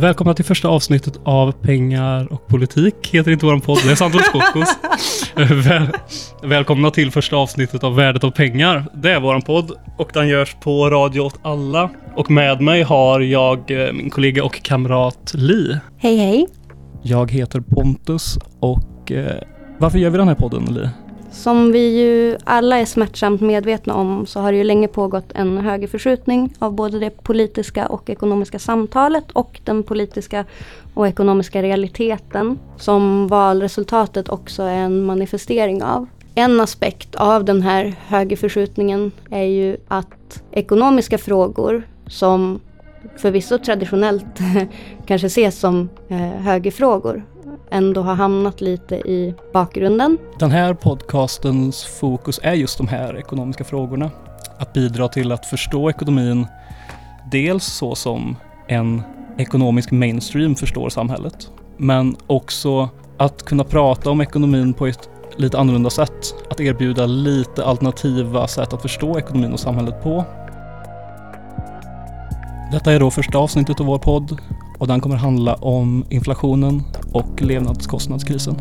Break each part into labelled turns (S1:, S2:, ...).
S1: Välkomna till första avsnittet av Pengar och politik, heter inte våran podd. Det är Sandro Skokos. Eh, Väl, välkomna till första avsnittet av Värdet av pengar. Det är våran podd och den görs på Radio åt alla. Och med mig har jag eh, min kollega och kamrat Li.
S2: Hej hej!
S1: Jag heter Pontus och eh, varför gör vi den här podden Li?
S2: Som vi ju alla är smärtsamt medvetna om så har det ju länge pågått en högerförskjutning av både det politiska och ekonomiska samtalet och den politiska och ekonomiska realiteten som valresultatet också är en manifestering av. En aspekt av den här högerförskjutningen är ju att ekonomiska frågor som förvisso traditionellt kanske ses som eh, högerfrågor ändå har hamnat lite i bakgrunden.
S1: Den här podcastens fokus är just de här ekonomiska frågorna. Att bidra till att förstå ekonomin dels så som en ekonomisk mainstream förstår samhället, men också att kunna prata om ekonomin på ett lite annorlunda sätt. Att erbjuda lite alternativa sätt att förstå ekonomin och samhället på. Detta är då första avsnittet av vår podd och den kommer handla om inflationen och levnadskostnadskrisen.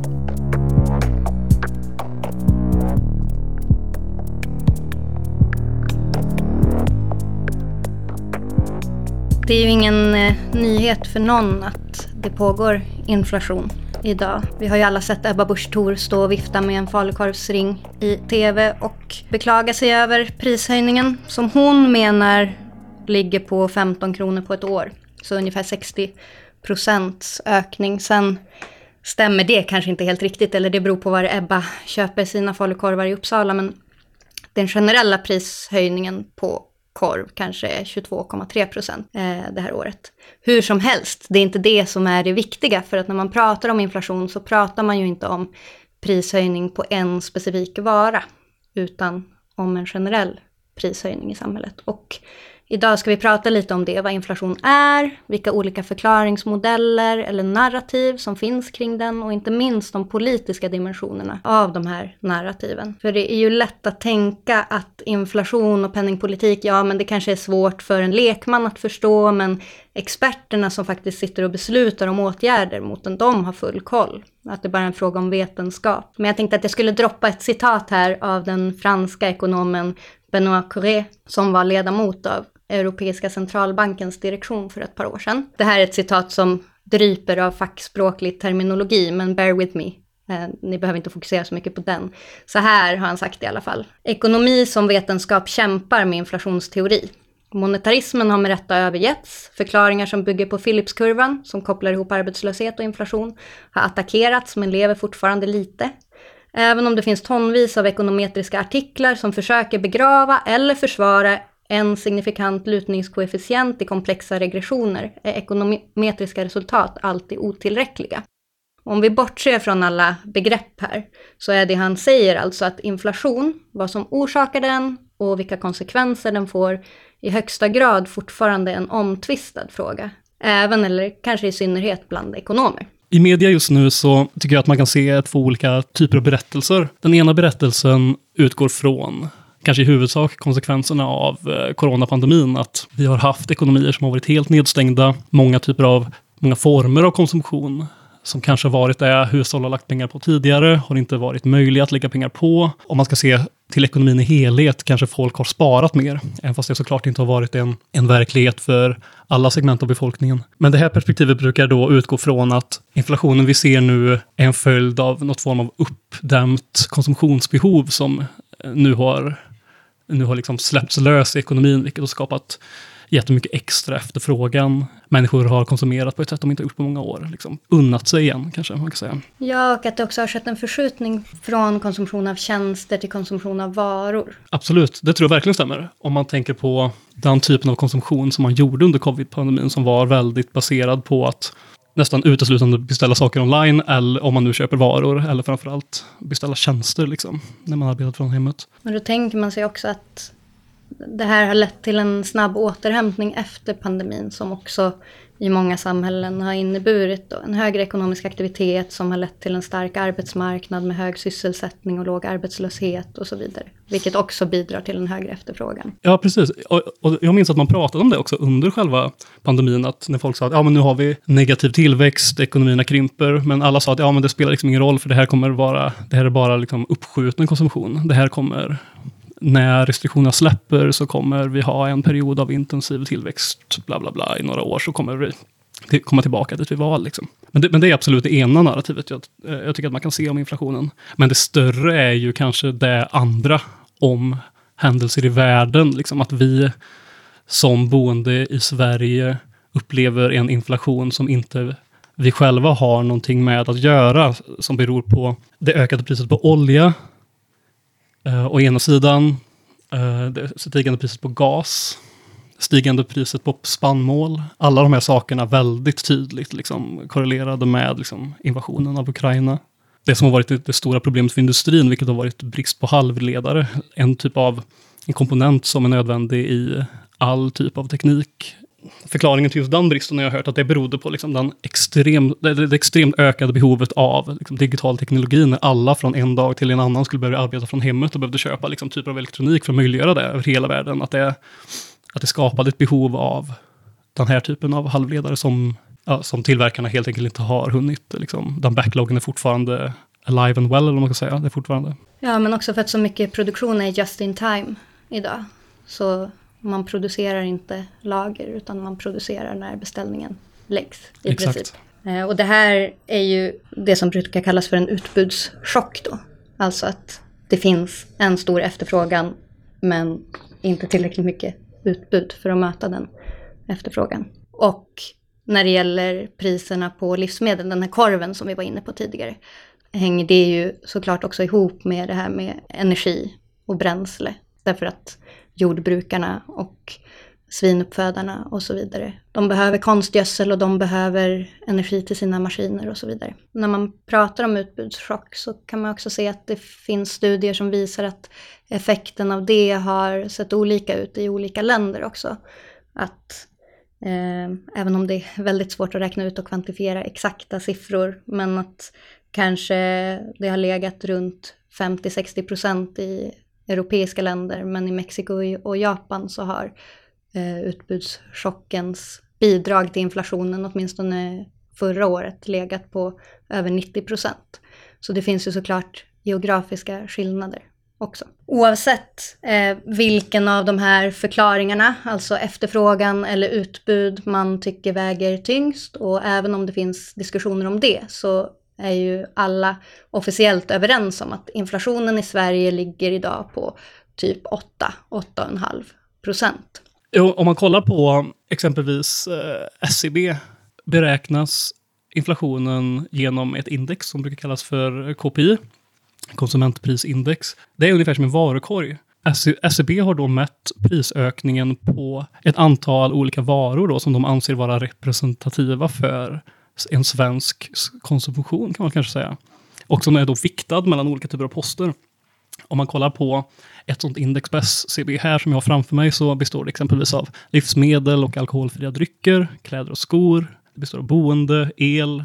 S2: Det är ju ingen eh, nyhet för någon att det pågår inflation idag. Vi har ju alla sett Ebba Busch Thor stå och vifta med en falukorvsring i TV och beklaga sig över prishöjningen som hon menar ligger på 15 kronor på ett år. Så ungefär 60 procents ökning. Sen stämmer det kanske inte helt riktigt, eller det beror på var Ebba köper sina falukorvar i Uppsala, men den generella prishöjningen på korv kanske är 22,3 procent eh, det här året. Hur som helst, det är inte det som är det viktiga, för att när man pratar om inflation så pratar man ju inte om prishöjning på en specifik vara, utan om en generell prishöjning i samhället. Och Idag ska vi prata lite om det, vad inflation är, vilka olika förklaringsmodeller eller narrativ som finns kring den och inte minst de politiska dimensionerna av de här narrativen. För det är ju lätt att tänka att inflation och penningpolitik, ja men det kanske är svårt för en lekman att förstå, men experterna som faktiskt sitter och beslutar om åtgärder mot den, de har full koll. Att det bara är en fråga om vetenskap. Men jag tänkte att jag skulle droppa ett citat här av den franska ekonomen Benoît Curé, som var ledamot av Europeiska centralbankens direktion för ett par år sedan. Det här är ett citat som dryper av fackspråklig terminologi, men bear with me. Eh, ni behöver inte fokusera så mycket på den. Så här har han sagt i alla fall. Ekonomi som vetenskap kämpar med inflationsteori. Monetarismen har med rätta övergetts. Förklaringar som bygger på Philipskurvan, som kopplar ihop arbetslöshet och inflation, har attackerats men lever fortfarande lite. Även om det finns tonvis av ekonometriska artiklar som försöker begrava eller försvara en signifikant lutningskoefficient i komplexa regressioner är ekonometriska resultat alltid otillräckliga. Om vi bortser från alla begrepp här, så är det han säger alltså att inflation, vad som orsakar den och vilka konsekvenser den får, i högsta grad fortfarande en omtvistad fråga. Även, eller kanske i synnerhet, bland ekonomer.
S1: I media just nu så tycker jag att man kan se två olika typer av berättelser. Den ena berättelsen utgår från kanske i huvudsak konsekvenserna av eh, coronapandemin. Att vi har haft ekonomier som har varit helt nedstängda. Många typer av, många former av konsumtion som kanske varit det hushåll har lagt pengar på tidigare, har inte varit möjliga att lägga pengar på. Om man ska se till ekonomin i helhet kanske folk har sparat mer, även fast det såklart inte har varit en, en verklighet för alla segment av befolkningen. Men det här perspektivet brukar då utgå från att inflationen vi ser nu är en följd av något form av uppdämt konsumtionsbehov som eh, nu har, nu har liksom släppts lös i ekonomin, vilket har skapat jättemycket extra efterfrågan. Människor har konsumerat på ett sätt de inte gjort på många år. Liksom unnat sig igen, kanske man kan säga.
S2: Ja, och att det också har skett en förskjutning från konsumtion av tjänster till konsumtion av varor.
S1: Absolut, det tror jag verkligen stämmer. Om man tänker på den typen av konsumtion som man gjorde under covid-pandemin, som var väldigt baserad på att nästan uteslutande beställa saker online, eller om man nu köper varor, eller framförallt beställa tjänster liksom, när man arbetar från hemmet.
S2: Men då tänker man sig också att det här har lett till en snabb återhämtning efter pandemin som också i många samhällen har inneburit en högre ekonomisk aktivitet som har lett till en stark arbetsmarknad med hög sysselsättning och låg arbetslöshet och så vidare. Vilket också bidrar till en högre efterfrågan.
S1: Ja, precis. Och, och jag minns att man pratade om det också under själva pandemin, att när folk sa att ja, men nu har vi negativ tillväxt, ekonomierna krymper, men alla sa att ja, men det spelar liksom ingen roll, för det här kommer vara, det här är bara liksom uppskjuten konsumtion. Det här kommer när restriktionerna släpper så kommer vi ha en period av intensiv tillväxt, bla bla bla, i några år så kommer vi komma tillbaka dit vi var. Liksom. Men, det, men det är absolut det ena narrativet jag, eh, jag tycker att man kan se om inflationen. Men det större är ju kanske det andra om händelser i världen. Liksom att vi som boende i Sverige upplever en inflation som inte vi själva har någonting med att göra, som beror på det ökade priset på olja, Eh, å ena sidan eh, det stigande priset på gas, stigande priset på spannmål. Alla de här sakerna väldigt tydligt liksom, korrelerade med liksom, invasionen av Ukraina. Det som har varit det, det, stora problemet för industrin, vilket har varit brist på halvledare. En typ av en komponent som är nödvändig i all typ av teknik förklaringen till just den bristen har jag hört att det berodde på liksom den extrem, det, det extremt ökade behovet av liksom digital teknologi när alla från en dag till en annan skulle börja arbeta från hemmet och behövde köpa liksom typer av elektronik för att möjliggöra det över hela världen. Att det, att det skapade ett behov av den här typen av halvledare som, ja, som tillverkarna helt enkelt inte har hunnit. Liksom, den backloggen är fortfarande alive and well, eller vad man ska säga. Det är fortfarande.
S2: Ja, men också för att så mycket produktion är just in time idag. Så man producerar inte lager utan man producerar när beställningen läggs i Exakt. princip. Eh, och det här är ju det som brukar kallas för en utbudschock då. Alltså att det finns en stor efterfrågan men inte tillräckligt mycket utbud för att möta den efterfrågan. Och när det gäller priserna på livsmedel, den här korven som vi var inne på tidigare, hänger det ju såklart också ihop med det här med energi och bränsle. Därför att jordbrukarna och svinuppfödarna och så vidare. De behöver konstgödsel och de behöver energi till sina maskiner och så vidare. När man pratar om utbudschock så kan man också se att det finns studier som visar att effekten av det har sett olika ut i olika länder också. Att eh, även om det är väldigt svårt att räkna ut och kvantifiera exakta siffror, men att kanske det har legat runt 50-60 procent i europeiska länder, men i Mexiko och Japan så har eh, utbudschockens bidrag till inflationen åtminstone förra året legat på över 90 procent. Så det finns ju såklart geografiska skillnader också. Oavsett eh, vilken av de här förklaringarna, alltså efterfrågan eller utbud, man tycker väger tyngst och även om det finns diskussioner om det så är ju alla officiellt överens om att inflationen i Sverige ligger idag på typ 8-8,5 procent.
S1: Om man kollar på exempelvis eh, SCB beräknas inflationen genom ett index som brukar kallas för KPI, konsumentprisindex. Det är ungefär som en varukorg. SCB e- har då mätt prisökningen på ett antal olika varor då, som de anser vara representativa för en svensk konsumtion kan man kanske säga. Och som är då viktad mellan olika typer av poster. Om man kollar på ett sånt index på SCB här som jag har framför mig så består det exempelvis av livsmedel och alkoholfria drycker, kläder och skor. Det består av boende, el,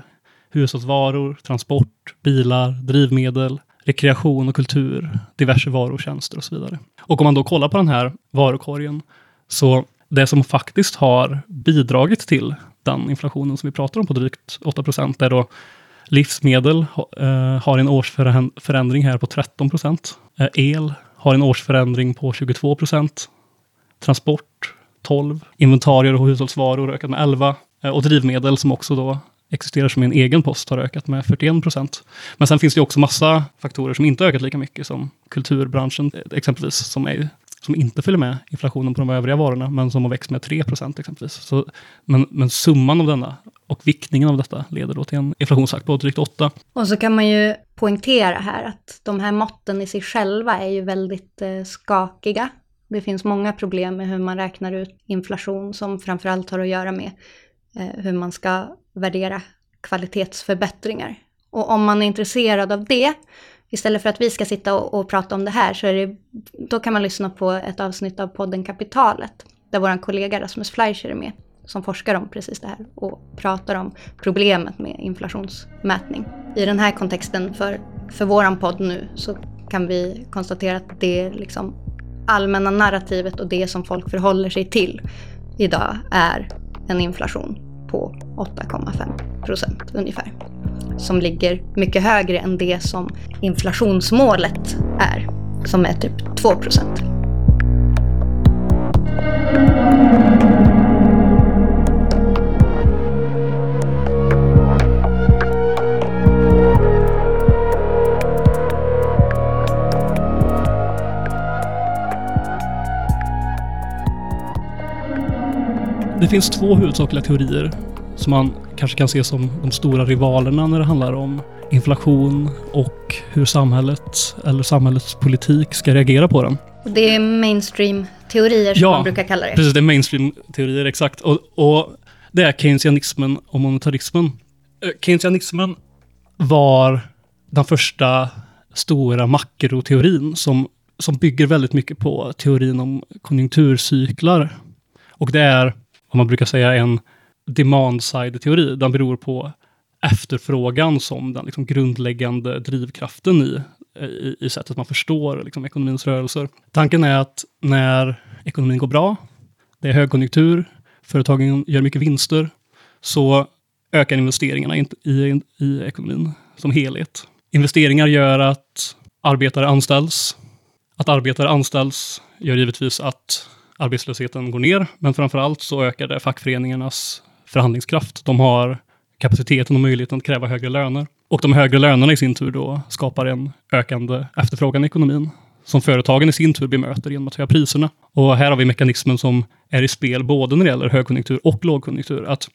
S1: hushållsvaror, transport, bilar, drivmedel, rekreation och kultur, diverse varor, tjänster och så vidare. Och om man då kollar på den här varukorgen så det som faktiskt har bidragit till den inflationen som vi pratar om på drygt 8 procent, där då livsmedel eh, har en årsförändring här på 13 procent. Eh, el har en årsförändring på 22 procent. Transport 12. Inventarier och hushållsvaror ökat med 11. Eh, och drivmedel som också då existerar som en egen post har ökat med 41 procent. Men sen finns det också massa faktorer som inte ökat lika mycket som kulturbranschen eh, exempelvis, som är som inte följer med inflationen på de övriga varorna, men som har växt med 3 exempelvis. Så, men, men summan av denna och viktningen av detta leder då till en inflationstakt på drygt 8.
S2: Och så kan man ju poängtera här att de här måtten i sig själva är ju väldigt eh, skakiga. Det finns många problem med hur man räknar ut inflation som framförallt har att göra med eh, hur man ska värdera kvalitetsförbättringar. Och om man är intresserad av det, istället för att vi ska sitta och, och prata om det här, så är det, då kan man lyssna på ett avsnitt av podden Kapitalet, där vår kollega Rasmus Fleischer är med, som forskar om precis det här och pratar om problemet med inflationsmätning. I den här kontexten för, för vår podd nu så kan vi konstatera att det liksom allmänna narrativet och det som folk förhåller sig till idag är en inflation på 8,5 procent ungefär. Som ligger mycket högre än det som inflationsmålet är, som är typ 2 procent.
S1: Det finns två huvudsakliga teorier som man kanske kan se som de stora rivalerna när det handlar om inflation och hur samhället eller samhällets politik ska reagera på den.
S2: Det är mainstream-teorier som
S1: Ja,
S2: man brukar kalla det.
S1: Precis, det är mainstream-teorier, exakt. Och, och det är keynesianismen och monetarismen. Eh, Keynesianismen var den första stora makroteorin som, som bygger väldigt mycket på teorin om konjunkturcyklar. Och det är, vad man brukar säga, en demand-side-teori. Den beror på efterfrågan som den liksom grundläggande drivkraften i, i, i sättet man förstår liksom, ekonomins rörelser. Tanken är att när ekonomin går bra, det är högkonjunktur, företagen gör mycket vinster, så ökar investeringarna i, i, i ekonomin som helhet. Investeringar gör att arbetare anställs. Att arbetare anställs gör givetvis att arbetslösheten går ner, men framför allt så ökar det fackföreningarnas förhandlingskraft. De har kapaciteten och möjligheten att kräva högre löner. Och de högre lönerna i sin tur då skapar en ökande efterfrågan i ekonomin som företagen i sin tur bemöter genom att höja priserna. Och här har vi mekanismen som är i spel både när det gäller högkonjunktur och lågkonjunktur. Att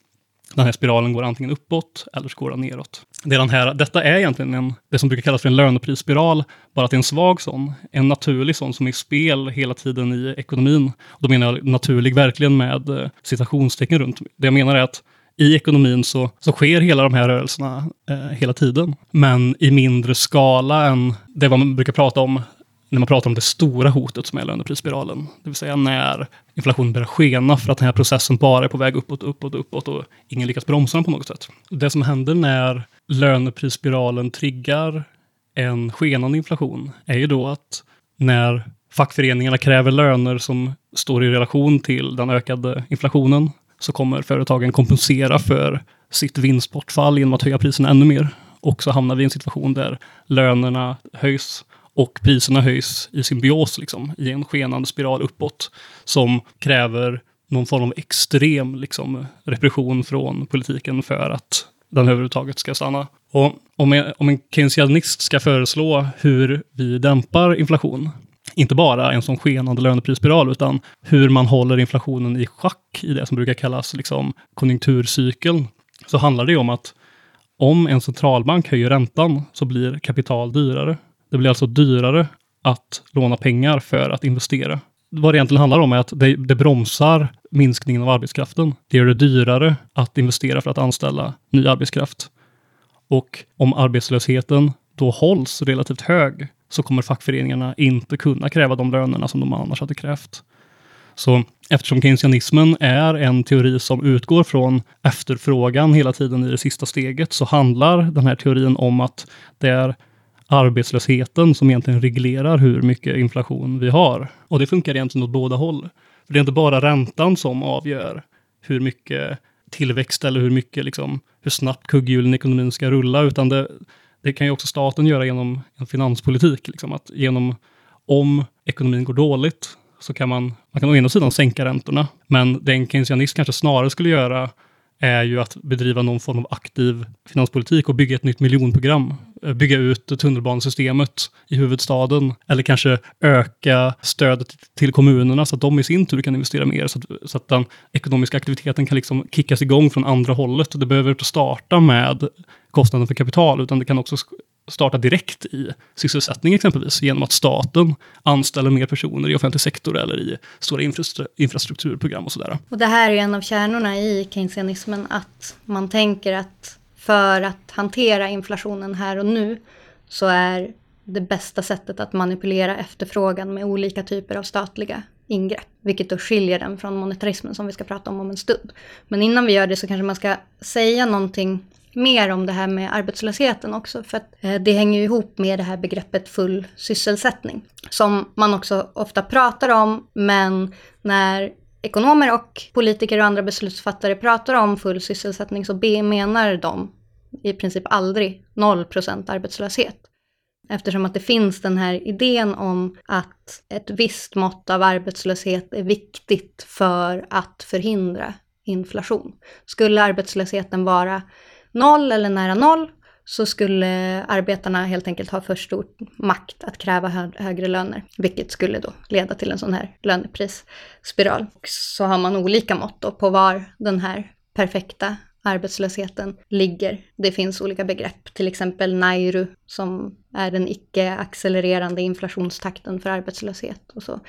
S1: den här spiralen går antingen uppåt eller så går den neråt. Det är den här, detta är egentligen en, det som brukar kallas för en löneprisspiral, bara att det är en svag sån. En naturlig sån som är i spel hela tiden i ekonomin. Och då menar jag naturlig verkligen med eh, citationstecken runt. Det jag menar är att i ekonomin så, så sker hela de här rörelserna eh, hela tiden. Men i mindre skala än det man brukar prata om när man pratar om det stora hotet som är löneprisspiralen. Det vill säga när inflationen börjar skena för att den här processen bara är på väg uppåt, uppåt, uppåt och ingen lyckas bromsa den på något sätt. Det som händer när löneprisspiralen triggar en skenande inflation är ju då att när fackföreningarna kräver löner som står i relation till den ökade inflationen så kommer företagen kompensera för sitt vinstbortfall genom att höja priserna ännu mer. Och så hamnar vi i en situation där lönerna höjs och priserna höjs i symbios, liksom, i en skenande spiral uppåt, som kräver någon form av extrem liksom, repression från politiken för att den överhuvudtaget ska stanna. Och om en, om en keynesianist ska föreslå hur vi dämpar inflation, inte bara en sån skenande löneprisspiral, utan hur man håller inflationen i schack i det som brukar kallas liksom, konjunkturcykeln, så handlar det om att om en centralbank höjer räntan så blir kapital dyrare. Det blir alltså dyrare att låna pengar för att investera. Vad det egentligen handlar om är att det, det bromsar minskningen av arbetskraften. Det gör det dyrare att investera för att anställa ny arbetskraft. Och om arbetslösheten då hålls relativt hög så kommer fackföreningarna inte kunna kräva de lönerna som de annars hade krävt. Så eftersom keynesianismen är en teori som utgår från efterfrågan hela tiden i det sista steget så handlar den här teorin om att det är arbetslösheten som egentligen reglerar hur mycket inflation vi har. Och det funkar egentligen åt båda håll. För det är inte bara räntan som avgör hur mycket tillväxt eller hur mycket, liksom, hur snabbt kugghjulen i ekonomin ska rulla, utan det, det kan ju också staten göra genom en finanspolitik. Liksom, att genom, om ekonomin går dåligt, så kan man, man kan å ena sidan sänka räntorna, men det en keynesianist kanske snarare skulle göra är ju att bedriva någon form av aktiv finanspolitik och bygga ett nytt miljonprogram. Eh, bygga ut tunnelbanesystemet i huvudstaden eller kanske öka stödet till kommunerna så att de i sin tur kan investera mer så att, så att den ekonomiska aktiviteten kan liksom kickas igång från andra hållet. Det behöver inte starta med kostnaden för kapital utan det kan också starta direkt i sysselsättning exempelvis genom att staten anställer mer personer i offentlig sektor eller i stora infrastrukturprogram och sådär.
S2: Och det här är en av kärnorna i keynesianismen, att man tänker att för att hantera inflationen här och nu så är det bästa sättet att manipulera efterfrågan med olika typer av statliga ingrepp. Vilket då skiljer den från monetarismen som vi ska prata om om en stund. Men innan vi gör det så kanske man ska säga någonting mer om det här med arbetslösheten också. För att eh, det hänger ju ihop med det här begreppet full sysselsättning. Som man också ofta pratar om, men när ekonomer och politiker och andra beslutsfattare pratar om full sysselsättning så menar de i princip aldrig 0% arbetslöshet. Eftersom att det finns den här idén om att ett visst mått av arbetslöshet är viktigt för att förhindra inflation. Skulle arbetslösheten vara noll eller nära noll så skulle arbetarna helt enkelt ha för stor makt att kräva hö högre löner, vilket skulle då leda till en sån här löneprisspiral. Och så har man olika mått på var den här perfekta arbetslösheten ligger. Det finns olika begrepp, till exempel Nairu som är den icke-accelererande inflationstakten för arbetslöshet och så.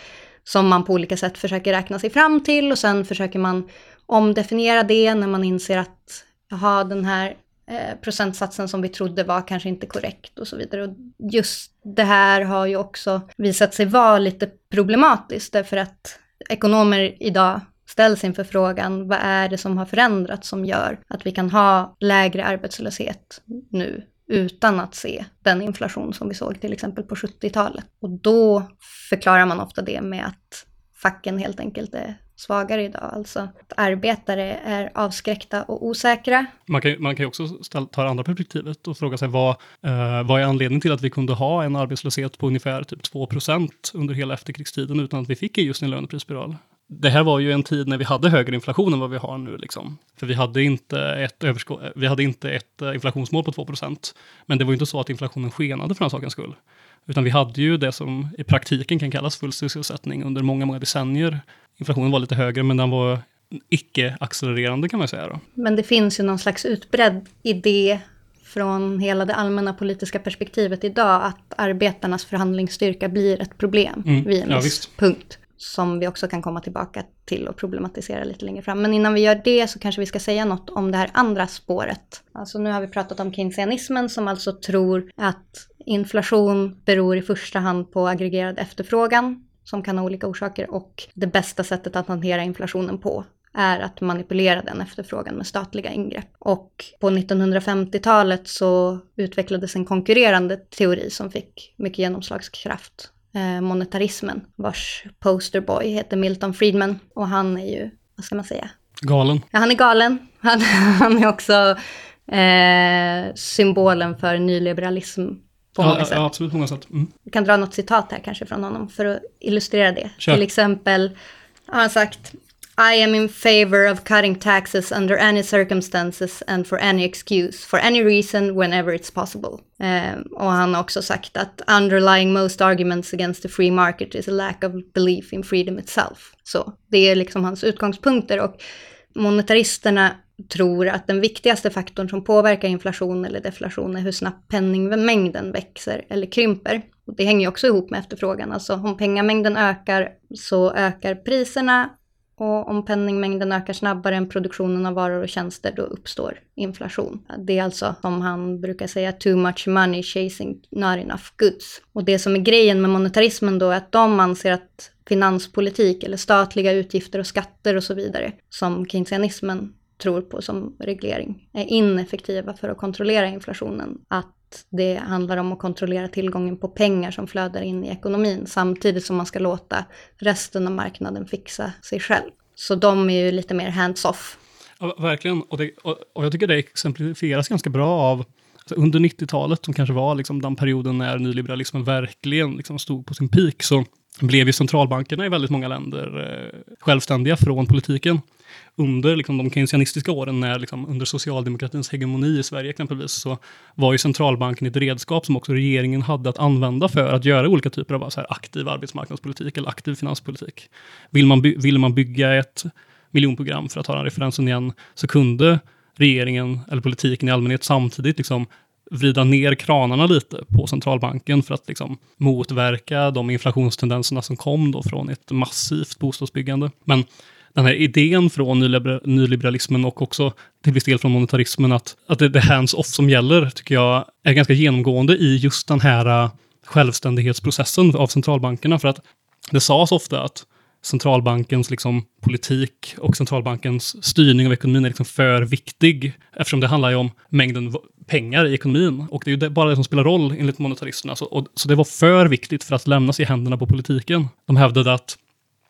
S2: Som man på olika sätt försöker räkna sig fram till och sen försöker man omdefiniera det när man inser att jaha, den här eh, procentsatsen som vi trodde var kanske inte korrekt och så vidare. Och just det här har ju också visat sig vara lite problematiskt därför att ekonomer idag ställs inför frågan vad är det som har förändrats som gör att vi kan ha lägre arbetslöshet nu utan att se den inflation som vi såg till exempel på 70-talet. Och då förklarar man ofta det med att facken helt enkelt är svagare idag. Alltså att arbetare är avskräckta och osäkra.
S1: Man kan, ju man kan ju också ställa, ta det andra perspektivet och fråga sig vad, eh, vad är anledningen till att vi kunde ha en arbetslöshet på ungefär typ 2% under hela efterkrigstiden utan att vi fick just en löneprisspiral? det här var ju en tid när vi hade högre inflation än vad vi har nu. Liksom. För vi hade inte ett, överskott. Eh, vi hade inte ett eh, inflationsmål på 2% Men det var ju inte så att inflationen skenade för den sakens skull. Utan vi hade ju det som i praktiken kan kallas full sysselsättning under många, många decennier. Inflationen var lite högre, men den var icke-accelererande kan man säga. Då.
S2: Men det finns ju någon slags utbredd idé från hela det allmänna politiska perspektivet idag att arbetarnas förhandlingsstyrka blir ett problem mm. vid en ja, viss punkt som vi också kan komma tillbaka till och problematisera lite längre fram. Men innan vi gör det så kanske vi ska säga något om det här andra spåret. Alltså nu har vi pratat om keynesianismen som alltså tror att inflation beror i första hand på aggregerad efterfrågan som kan ha olika orsaker och det bästa sättet att hantera inflationen på är att manipulera den efterfrågan med statliga ingrepp. Och på 1950-talet så utvecklades en konkurrerande teori som fick mycket genomslagskraft eh, monetarismen vars posterboy heter Milton Friedman och han är ju, vad ska man säga?
S1: Galen.
S2: Ja, han är galen. Han, han är också eh, symbolen för nyliberalism på
S1: ja,
S2: många sätt.
S1: Ja, absolut, många sätt. Mm.
S2: Vi kan dra något citat här kanske från honom för att illustrera det. Kör. Till exempel har han sagt i am in favor of cutting taxes under any circumstances and for any excuse, for any reason, whenever it's possible. Eh, och han har också sagt att underlying most arguments against the free market is a lack of belief in freedom itself. Så det är liksom hans utgångspunkter och monetaristerna tror att den viktigaste faktorn som påverkar inflation eller deflation är hur snabbt penningmängden växer eller krymper. Och det hänger ju också ihop med efterfrågan, alltså om pengamängden ökar så ökar priserna och om penningmängden ökar snabbare än produktionen av varor och tjänster, då uppstår inflation. Det är alltså, som han brukar säga, too much money chasing not enough goods. Och det som är grejen med monetarismen då är att de anser att finanspolitik eller statliga utgifter och skatter och så vidare, som keynesianismen tror på som reglering, är ineffektiva för att kontrollera inflationen. Att det handlar om att kontrollera tillgången på pengar som flödar in i ekonomin samtidigt som man ska låta resten av marknaden fixa sig själv. Så de är ju lite mer hands-off.
S1: Ja, verkligen, och, det, och, och, jag tycker det exemplifieras ganska bra av alltså under 90-talet, som kanske var liksom den perioden när nyliberalismen verkligen liksom stod på sin peak, så blev ju centralbankerna i väldigt många länder eh, självständiga från politiken under liksom, de keynesianistiska åren, när, liksom, under socialdemokratins hegemoni i Sverige exempelvis, så var ju centralbanken ett redskap som också regeringen hade att använda för att göra olika typer av så här, aktiv arbetsmarknadspolitik eller aktiv finanspolitik. Vill man, by vill man bygga ett miljonprogram, för att ta den referensen igen, så kunde regeringen eller politiken i allmänhet samtidigt liksom vrida ner kranarna lite på centralbanken för att liksom motverka de inflationstendenserna som kom då från ett massivt bostadsbyggande. Men den här idén från nyliberalismen och också till viss del från monetarismen att, att det är hands-off som gäller, tycker jag är ganska genomgående i just den här äh, självständighetsprocessen av centralbankerna. För att det sades ofta att centralbankens liksom, politik och centralbankens styrning av ekonomin är liksom för viktig. Eftersom det handlar ju om mängden pengar i ekonomin. Och det är ju bara det som spelar roll enligt monetaristerna. Så, alltså, och, så det var för viktigt för att lämnas i händerna på politiken. De hävdade att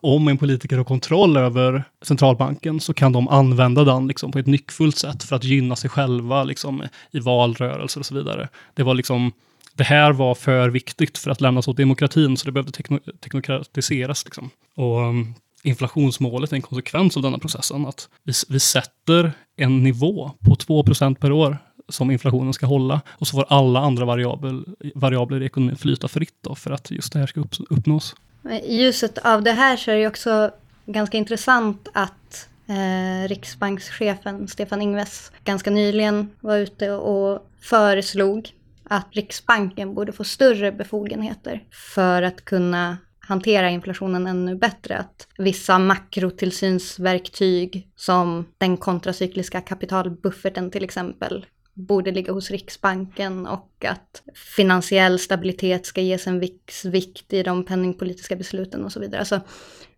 S1: om en politiker har kontroll över centralbanken så kan de använda den liksom på ett nyckfullt sätt för att gynna sig själva liksom, i valrörelser och så vidare. Det var liksom det här var för viktigt för att lämnas åt demokratin, så det behövde tekno teknokratiseras. Liksom. Och um, inflationsmålet är en konsekvens av denna processen. Att vi, vi sätter en nivå på 2% per år som inflationen ska hålla och så får alla andra variabler, variabler i ekonomin flyta fritt då, för att just det här ska upp, uppnås.
S2: I ljuset av det här så är det också ganska intressant att eh, riksbankschefen Stefan Ingves ganska nyligen var ute och föreslog att Riksbanken borde få större befogenheter för att kunna hantera inflationen ännu bättre. Att vissa makrotillsynsverktyg som den kontracykliska kapitalbufferten till exempel borde ligga hos Riksbanken och att finansiell stabilitet ska ges en viss vikt i de penningpolitiska besluten och så vidare. Alltså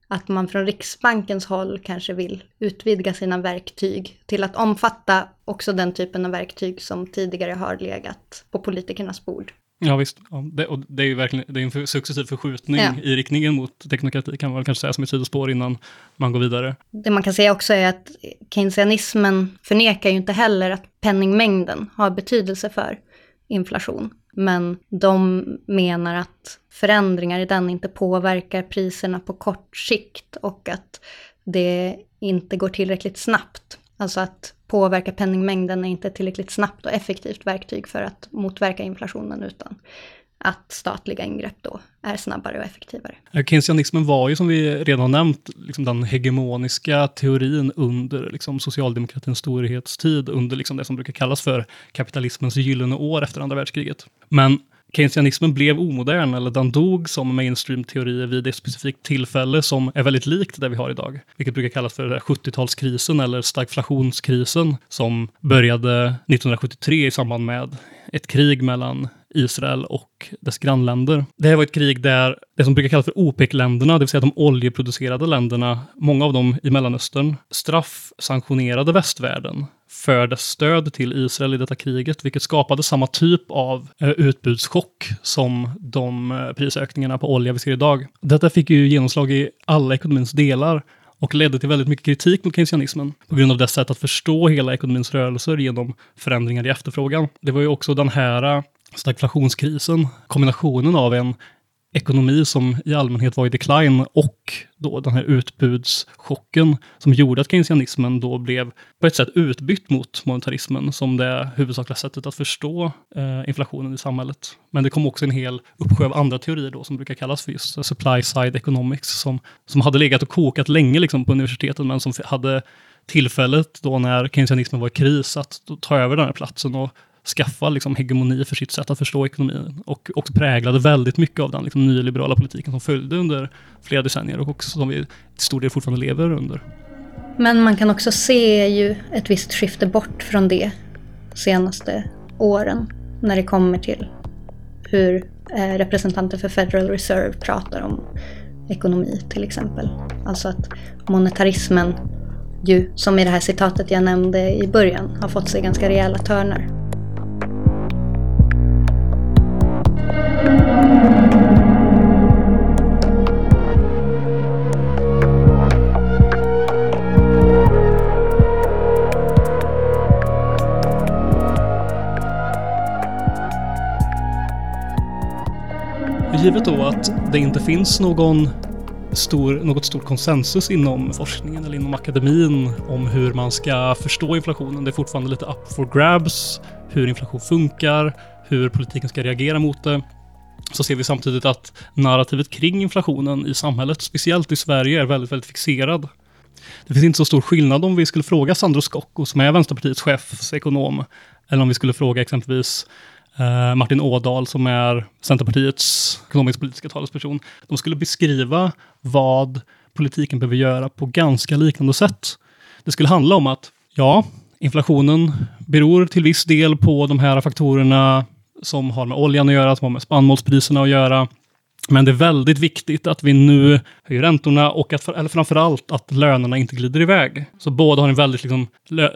S2: att man från Riksbankens håll kanske vill utvidga sina verktyg till att omfatta också den typen av verktyg som tidigare har legat på politikernas bord.
S1: Ja visst, ja, det, och det är ju verkligen det är en successiv förskjutning ja. i riktningen mot teknokrati kan man väl kanske säga som ett sidospår innan man går vidare.
S2: Det man kan säga också är att keynesianismen förnekar ju inte heller att penningmängden har betydelse för inflation. Men de menar att förändringar i den inte påverkar priserna på kort sikt och att det inte går tillräckligt snabbt. Alltså att påverka penningmängden är inte tillräckligt snabbt och effektivt verktyg för att motverka inflationen utan att statliga ingrepp då är snabbare och effektivare.
S1: Eh, keynesianismen var ju som vi redan nämnt liksom den hegemoniska teorin under liksom, socialdemokratins storhetstid, under liksom det som brukar kallas för kapitalismens gyllene år efter andra världskriget. Men keynesianismen blev omodern, eller den dog som mainstream-teori vid ett specifikt tillfälle som är väldigt likt det vi har idag. Vilket brukar kallas för 70-talskrisen eller stagflationskrisen som började 1973 i samband med ett krig mellan Israel och dess grannländer. Det här var ett krig där det som brukar kallas för OPEC-länderna, det vill säga de oljeproducerade länderna, många av dem i Mellanöstern, straffsanktionerade västvärlden för dess stöd till Israel i detta kriget, vilket skapade samma typ av eh, utbudschock som de eh, prisökningarna på olja vi ser idag. Detta fick ju genomslag i alla ekonomins delar och ledde till väldigt mycket kritik mot keynesianismen på grund av dess sätt att förstå hela ekonomins rörelser genom förändringar i efterfrågan. Det var ju också den här eh, stagflationskrisen, kombinationen av en ekonomi som i allmänhet var i decline och då den här utbudschocken som gjorde att keynesianismen då blev på ett sätt utbytt mot monetarismen som det huvudsakliga sättet att förstå eh, inflationen i samhället. Men det kom också en hel uppsjö av andra teorier då som brukar kallas för just supply side economics som, som hade legat och kokat länge liksom på universiteten men som hade tillfället då när keynesianismen var i kris att ta över den här platsen och skaffa liksom, hegemoni för sitt sätt att förstå ekonomin och också präglade väldigt mycket av den liksom, nyliberala politiken som följde under flera decennier och också som vi till stor del fortfarande lever under.
S2: Men man kan också se ju ett visst skifte bort från det senaste åren när det kommer till hur eh, representanter för Federal Reserve pratar om ekonomi till exempel. Alltså att monetarismen ju, som i det här citatet jag nämnde i början, har fått sig ganska rejäla törnar.
S1: Givet då att det inte finns någon stor, något stort konsensus inom forskningen eller inom akademin om hur man ska förstå inflationen. Det är fortfarande lite up for grabs, hur inflation funkar, hur politiken ska reagera mot det så ser vi samtidigt att narrativet kring inflationen i samhället, speciellt i Sverige, är väldigt, väldigt fixerad. Det finns inte så stor skillnad om vi skulle fråga Sandro Scocco, som är Vänsterpartiets chefsekonom, eller om vi skulle fråga exempelvis eh, Martin Ådahl, som är Centerpartiets ekonomisk-politiska talesperson. De skulle beskriva vad politiken behöver göra på ganska liknande sätt. Det skulle handla om att, ja, inflationen beror till viss del på de här faktorerna som har med oljan att göra, som har med spannmålspriserna att göra. Men det är väldigt viktigt att vi nu höjer räntorna och att, eller framförallt att lönerna inte glider iväg. Så båda har en väldigt, liksom,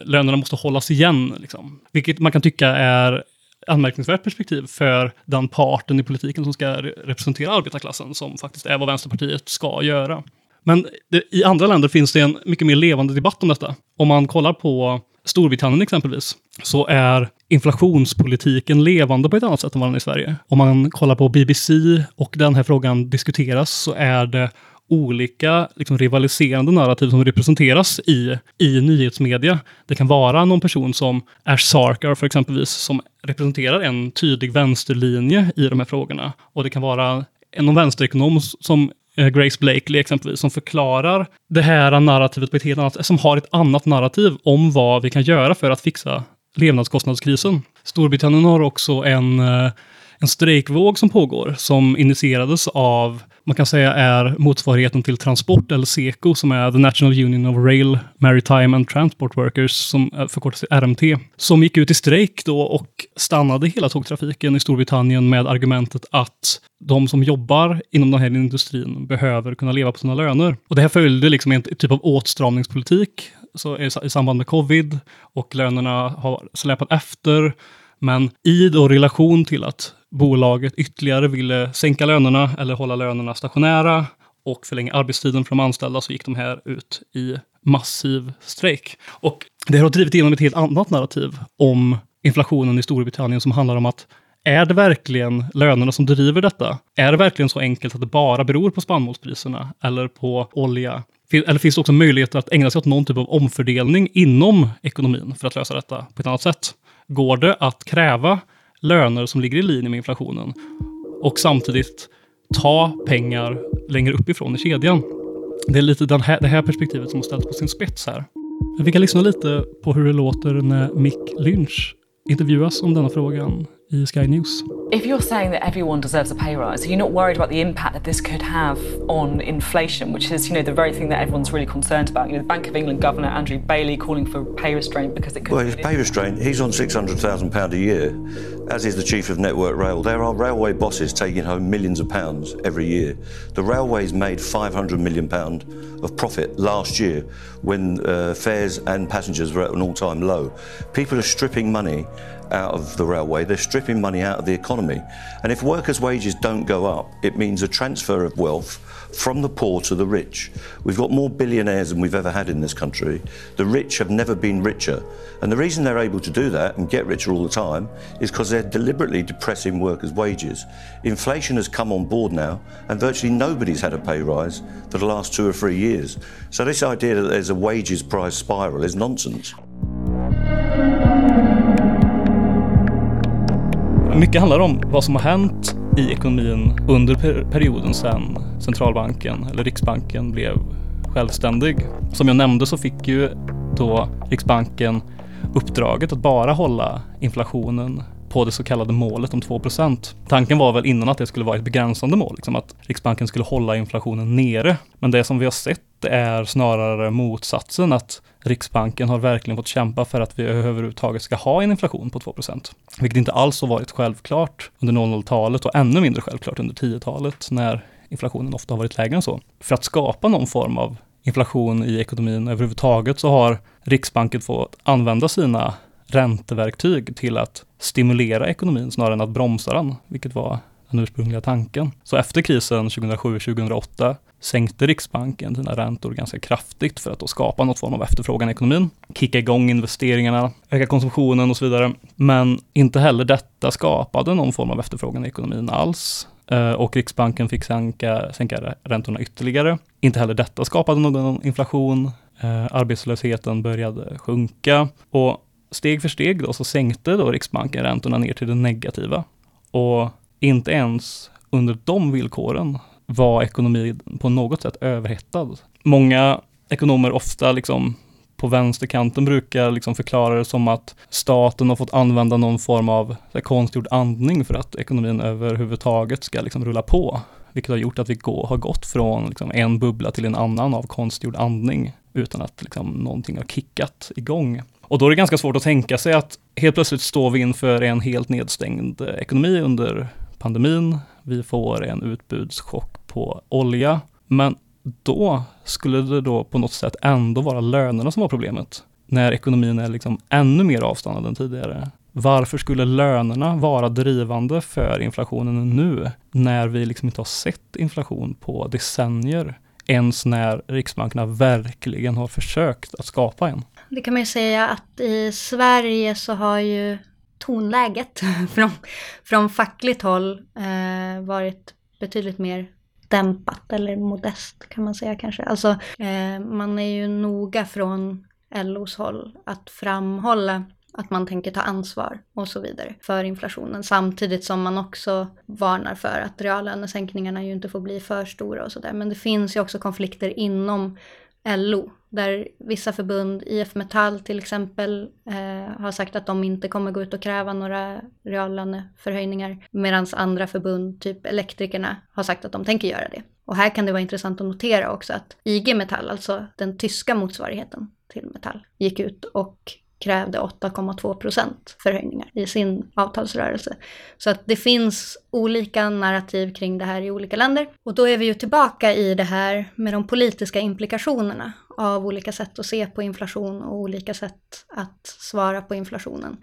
S1: lönerna måste hållas igen. Liksom. Vilket man kan tycka är anmärkningsvärt perspektiv för den parten i politiken som ska representera arbetarklassen, som faktiskt är vad Vänsterpartiet ska göra. Men det, i andra länder finns det en mycket mer levande debatt om detta. Om man kollar på Storbritannien exempelvis, så är inflationspolitiken levande på ett annat sätt än vad den är i Sverige. Om man kollar på BBC och den här frågan diskuteras så är det olika liksom, rivaliserande narrativ som representeras i, i nyhetsmedia. Det kan vara någon person som Ash Sarkar för exempelvis, som representerar en tydlig vänsterlinje i de här frågorna. Och det kan vara någon vänsterekonom som eh, Grace Blakely exempelvis, som förklarar det här narrativet på ett helt annat som har ett annat narrativ om vad vi kan göra för att fixa levnadskostnadskrisen. Storbritannien har också en, eh, en strejkvåg som pågår, som initierades av man kan säga är motsvarigheten till Transport, eller SECO, som är The National Union of Rail, Maritime and Transport Workers, som förkortas RMT, som gick ut i strejk då och stannade hela tågtrafiken i Storbritannien med argumentet att de som jobbar inom den här industrin behöver kunna leva på sina löner. Och det här följde liksom en typ av åtstramningspolitik så i samband med covid och lönerna har släpat efter. Men i då relation till att bolaget ytterligare ville sänka lönerna eller hålla lönerna stationära och förlänga arbetstiden för de anställda så gick de här ut i massiv strejk. Och det har drivit igenom ett helt annat narrativ om inflationen i Storbritannien som handlar om att är det verkligen lönerna som driver detta? Är det verkligen så enkelt att det bara beror på spannmålspriserna eller på olja? Eller finns det också möjligheter att ägna sig åt någon typ av omfördelning inom ekonomin för att lösa detta på ett annat sätt? Går det att kräva löner som ligger i linje med inflationen och samtidigt ta pengar längre uppifrån i kedjan. Det är lite den här, det här perspektivet som ställts på sin spets här. Vi kan lyssna lite på hur det låter när Mick Lynch intervjuas om denna frågan i Sky News.
S3: If you're saying that everyone deserves a pay rise, are you not worried about the impact that this could have on inflation, which is, you know, the very thing that everyone's really concerned about? You know, the Bank of England Governor Andrew Bailey calling for pay restraint because it could.
S4: Well, his pay restraint. He's on six hundred thousand pound a year, as is the chief of Network Rail. There are railway bosses taking home millions of pounds every year. The railways made five hundred million pound of profit last year when uh, fares and passengers were at an all-time low. People are stripping money out of the railway, they're stripping money out of the economy. And if workers' wages don't go up, it means a transfer of wealth from the poor to the rich. We've got more billionaires than we've ever had in this country. The rich have never been richer. And the reason they're able to do that and get richer all the time is because they're deliberately depressing workers' wages. Inflation has come on board now, and virtually nobody's had a pay rise for the last two or three years. So, this idea that there's a wages price spiral is nonsense.
S1: Mycket handlar om vad som har hänt i ekonomin under perioden sedan centralbanken, eller Riksbanken, blev självständig. Som jag nämnde så fick ju då Riksbanken uppdraget att bara hålla inflationen på det så kallade målet om 2% Tanken var väl innan att det skulle vara ett begränsande mål, liksom att Riksbanken skulle hålla inflationen nere. Men det som vi har sett är snarare motsatsen, att Riksbanken har verkligen fått kämpa för att vi överhuvudtaget ska ha en inflation på 2% Vilket inte alls har varit självklart under 00-talet och ännu mindre självklart under 10-talet när inflationen ofta har varit lägre än så. För att skapa någon form av inflation i ekonomin överhuvudtaget så har Riksbanken fått använda sina ränteverktyg till att stimulera ekonomin snarare än att bromsa den, vilket var den ursprungliga tanken. Så efter krisen 2007-2008 sänkte Riksbanken sina räntor ganska kraftigt för att då skapa något form av efterfrågan i ekonomin, kicka igång investeringarna, öka konsumtionen och så vidare. Men inte heller detta skapade någon form av efterfrågan i ekonomin alls. Eh, och Riksbanken fick sänka, sänka räntorna ytterligare. Inte heller detta skapade någon inflation. Eh, arbetslösheten började sjunka och steg för steg då så sänkte då Riksbanken räntorna ner till det negativa. Och inte ens under de villkoren var ekonomin på något sätt överhettad. Många ekonomer, ofta liksom på vänsterkanten, brukar liksom förklara det som att staten har fått använda någon form av konstgjord andning för att ekonomin överhuvudtaget ska liksom rulla på. vilket har gjort att vi går, har gått från liksom, en bubbla till en annan av konstgjord andning utan att liksom, någonting har kickat igång. Och då är det ganska svårt att tänka sig att helt plötsligt står vi inför en helt nedstängd ekonomi under pandemin. Vi får en utbudschock på olja. Men då skulle det då på något sätt ändå vara lönerna som var problemet. När ekonomin är liksom ännu mer avstannad än tidigare. Varför skulle lönerna vara drivande för inflationen nu, när vi liksom inte har sett inflation på decennier? Ens när riksbankerna verkligen har försökt att skapa en.
S2: Det kan man ju säga att i Sverige så har ju tonläget från, från fackligt håll eh, varit betydligt mer dämpat eller modest kan man säga kanske. Alltså eh, man är ju noga från LOs håll att framhålla att man tänker ta ansvar och så vidare för inflationen samtidigt som man också varnar för att reallönesänkningarna ju inte får bli för stora och sådär. Men det finns ju också konflikter inom LO där vissa förbund, IF Metall till exempel, eh, har sagt att de inte kommer gå ut och kräva några reallöneförhöjningar medan andra förbund, typ elektrikerna, har sagt att de tänker göra det. Och här kan det vara intressant att notera också att IG Metall, alltså den tyska motsvarigheten till Metall, gick ut och krävde 8,2 procent förhöjningar i sin avtalsrörelse. Så att det finns olika narrativ kring det här i olika länder. Och då är vi ju tillbaka i det här med de politiska implikationerna av olika sätt att se på inflation och olika sätt att svara på inflationen.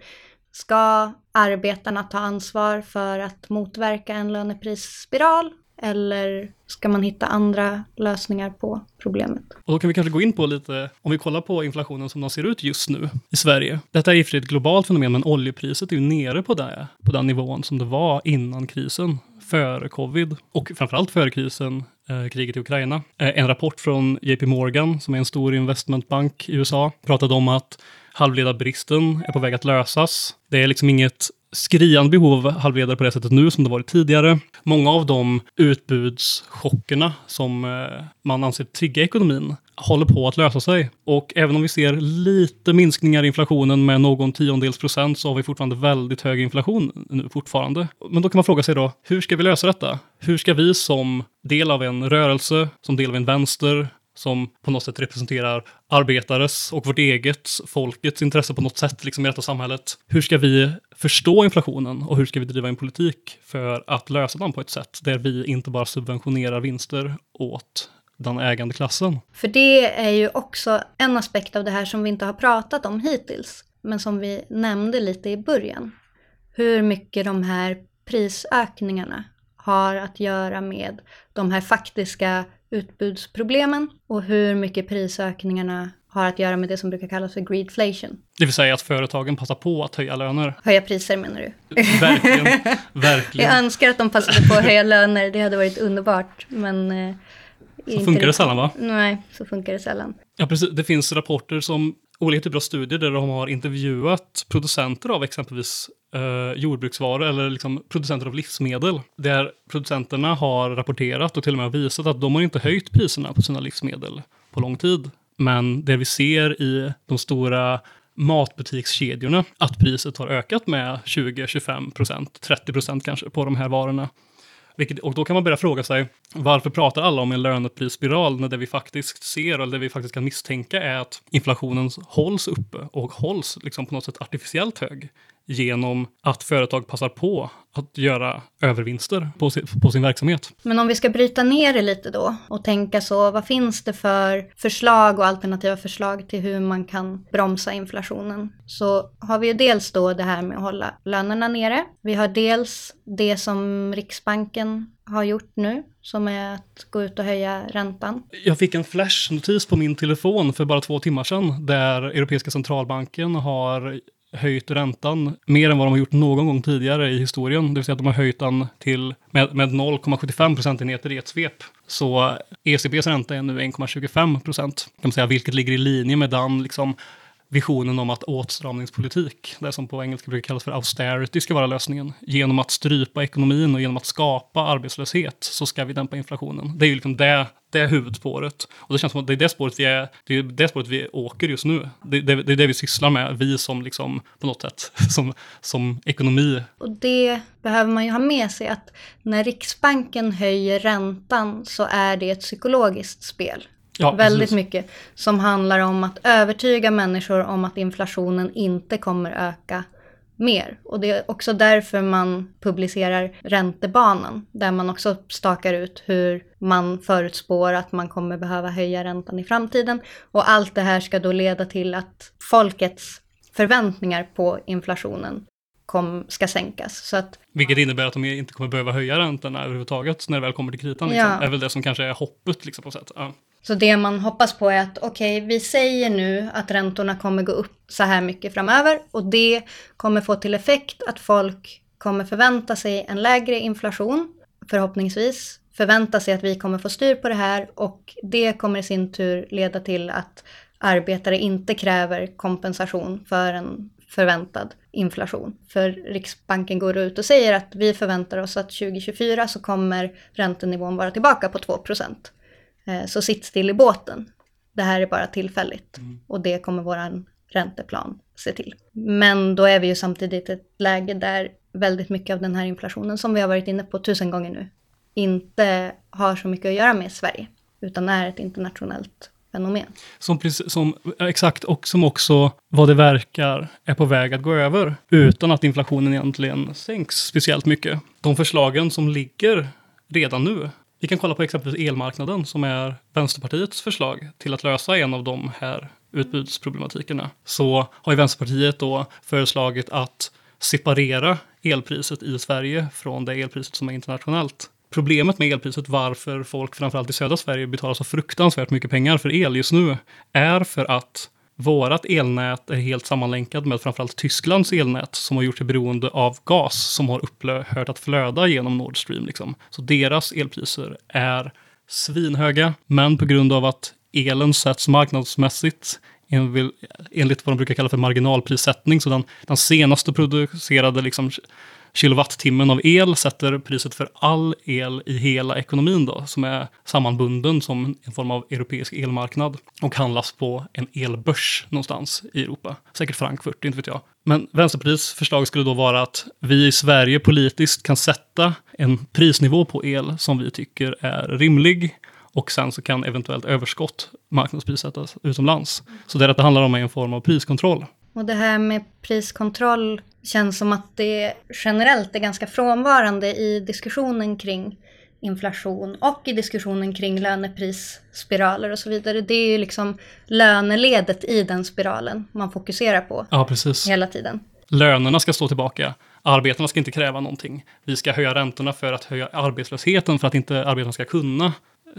S2: Ska arbetarna ta ansvar för att motverka en löneprisspiral eller ska man hitta andra lösningar på problemet?
S1: Och då kan vi kanske gå in på lite, om vi kollar på inflationen som den ser ut just nu i Sverige. Detta är i och för sig ett globalt fenomen, men oljepriset är ju nere på, det, på den nivån som det var innan krisen, före covid och framförallt före krisen, eh, kriget i Ukraina. Eh, en rapport från JP Morgan, som är en stor investmentbank i USA, pratade om att halvledarbristen är på väg att lösas. Det är liksom inget skriande behov av halvledare på det sättet nu som det varit tidigare. Många av de utbudschockerna som eh, man anser trigga ekonomin håller på att lösa sig. Och även om vi ser lite minskningar i inflationen med någon tiondels procent så har vi fortfarande väldigt hög inflation nu fortfarande. Men då kan man fråga sig då, hur ska vi lösa detta? Hur ska vi som del av en rörelse, som del av en vänster, som på något sätt representerar arbetares och vårt eget, folkets intresse på något sätt liksom i detta samhället. Hur ska vi förstå inflationen och hur ska vi driva en politik för att lösa den på ett sätt där vi inte bara subventionerar vinster åt den ägande klassen?
S2: För det är ju också en aspekt av det här som vi inte har pratat om hittills, men som vi nämnde lite i början. Hur mycket de här prisökningarna har att göra med de här faktiska utbudsproblemen och hur mycket prisökningarna har att göra med det som brukar kallas för greedflation.
S1: Det vill säga att företagen passar på att höja löner.
S2: Höja priser menar du?
S1: Verkligen. verkligen.
S2: Jag önskar att de passade på att höja löner, det hade varit underbart. Men eh,
S1: så funkar det sällan va?
S2: Nej, så funkar det sällan.
S1: Ja, precis. Det finns rapporter som olika typer av studier där de har intervjuat producenter av exempelvis eh, jordbruksvaror eller liksom producenter av livsmedel. Där producenterna har rapporterat och till och med visat att de har inte höjt priserna på sina livsmedel på lång tid. Men det vi ser i de stora matbutikskedjorna, att priset har ökat med 20-25 procent, 30 procent kanske på de här varorna. Vilket, och då kan man börja fråga sig, varför pratar alla om en löneprisspiral när det vi faktiskt ser, eller det vi faktiskt kan misstänka är att inflationen hålls uppe och hålls liksom på något sätt artificiellt hög genom att företag passar på att göra övervinster på sin, på sin verksamhet.
S2: Men om vi ska bryta ner det lite då och tänka så, vad finns det för förslag och alternativa förslag till hur man kan bromsa inflationen? Så har vi ju dels då det här med att hålla lönerna nere. Vi har dels det som Riksbanken har gjort nu, som är att gå ut och höja räntan.
S1: Jag fick en flashnotis på min telefon för bara två timmar sedan där Europeiska centralbanken har höjt räntan mer än vad de har gjort någon gång tidigare i historien. Det vill säga att de har höjt den till med, med 0,75 procentenheter i ett svep. Så ECBs ränta är nu 1,25 procent, kan man säga, vilket ligger i linje med den liksom, visionen om att åtstramningspolitik, det som på engelska brukar kallas för austerity, ska vara lösningen. Genom att strypa ekonomin och genom att skapa arbetslöshet så ska vi dämpa inflationen. Det är ju liksom det, det är huvudspåret. Och det känns som att det är det spåret vi, är, det är det spåret vi åker just nu. Det, det, det är det vi sysslar med, vi som liksom på något sätt, som, som ekonomi.
S2: Och det behöver man ju ha med sig att när Riksbanken höjer räntan så är det ett psykologiskt spel.
S1: Ja,
S2: Väldigt
S1: precis.
S2: mycket som handlar om att övertyga människor om att inflationen inte kommer öka mer. Och det är också därför man publicerar räntebanan, där man också stakar ut hur man förutspår att man kommer behöva höja räntan i framtiden. Och allt det här ska då leda till att folkets förväntningar på inflationen kom, ska sänkas. Så att
S1: Vilket innebär att de inte kommer behöva höja räntorna överhuvudtaget när det väl kommer till kritan. Liksom.
S2: Ja.
S1: är väl det som kanske är hoppet liksom, på sätt. Ja.
S2: Så det man hoppas på är att okej, vi säger nu att räntorna kommer gå upp så här mycket framöver och det kommer få till effekt att folk kommer förvänta sig en lägre inflation, förhoppningsvis, förvänta sig att vi kommer få styr på det här och det kommer i sin tur leda till att arbetare inte kräver kompensation för en förväntad inflation. För Riksbanken går ut och säger att vi förväntar oss att 2024 så kommer räntenivån vara tillbaka på 2 procent. Så sitt still i båten. Det här är bara tillfälligt och det kommer våran ränteplan se till. Men då är vi ju samtidigt i ett läge där väldigt mycket av den här inflationen som vi har varit inne på tusen gånger nu inte har så mycket att göra med Sverige utan är ett internationellt fenomen.
S1: Som, som, exakt, och som också, vad det verkar, är på väg att gå över utan att inflationen egentligen sänks speciellt mycket. De förslagen som ligger redan nu, vi kan kolla på exempelvis elmarknaden som är Vänsterpartiets förslag till att lösa en av de här utbudsproblematikerna. Så har ju Vänsterpartiet då föreslagit att separera elpriset i Sverige från det elpriset som är internationellt. Problemet med elpriset, varför folk framförallt i södra Sverige betalar så fruktansvärt mycket pengar för el just nu, är för att vårat elnät är helt sammanlänkat med framförallt Tysklands elnät som har gjort sig beroende av gas som har upphört att flöda genom Nord Stream. Liksom. Så deras elpriser är svinhöga, men på grund av att elen sätts marknadsmässigt enligt vad de brukar kalla för marginalprissättning, så den, den senaste producerade liksom, kilowattimmen av el sätter priset för all el i hela ekonomin då, som är sammanbunden som en form av europeisk elmarknad och handlas på en elbörs någonstans i Europa. Säkert Frankfurt, inte vet jag. Men Vänsterpartiets förslag skulle då vara att vi i Sverige politiskt kan sätta en prisnivå på el som vi tycker är rimlig och sen så kan eventuellt överskott marknadsprissättas utomlands. Så det är att det handlar om en form av priskontroll.
S2: Och det här med priskontroll känns som att det generellt är ganska frånvarande i diskussionen kring inflation och i diskussionen kring löneprisspiraler och så vidare. Det är ju liksom löneledet i den spiralen man fokuserar på
S1: Ja, precis.
S2: hela tiden.
S1: Lönerna ska stå tillbaka. Arbetarna ska inte kräva någonting. Vi ska höja räntorna för att höja arbetslösheten för att inte arbetarna ska kunna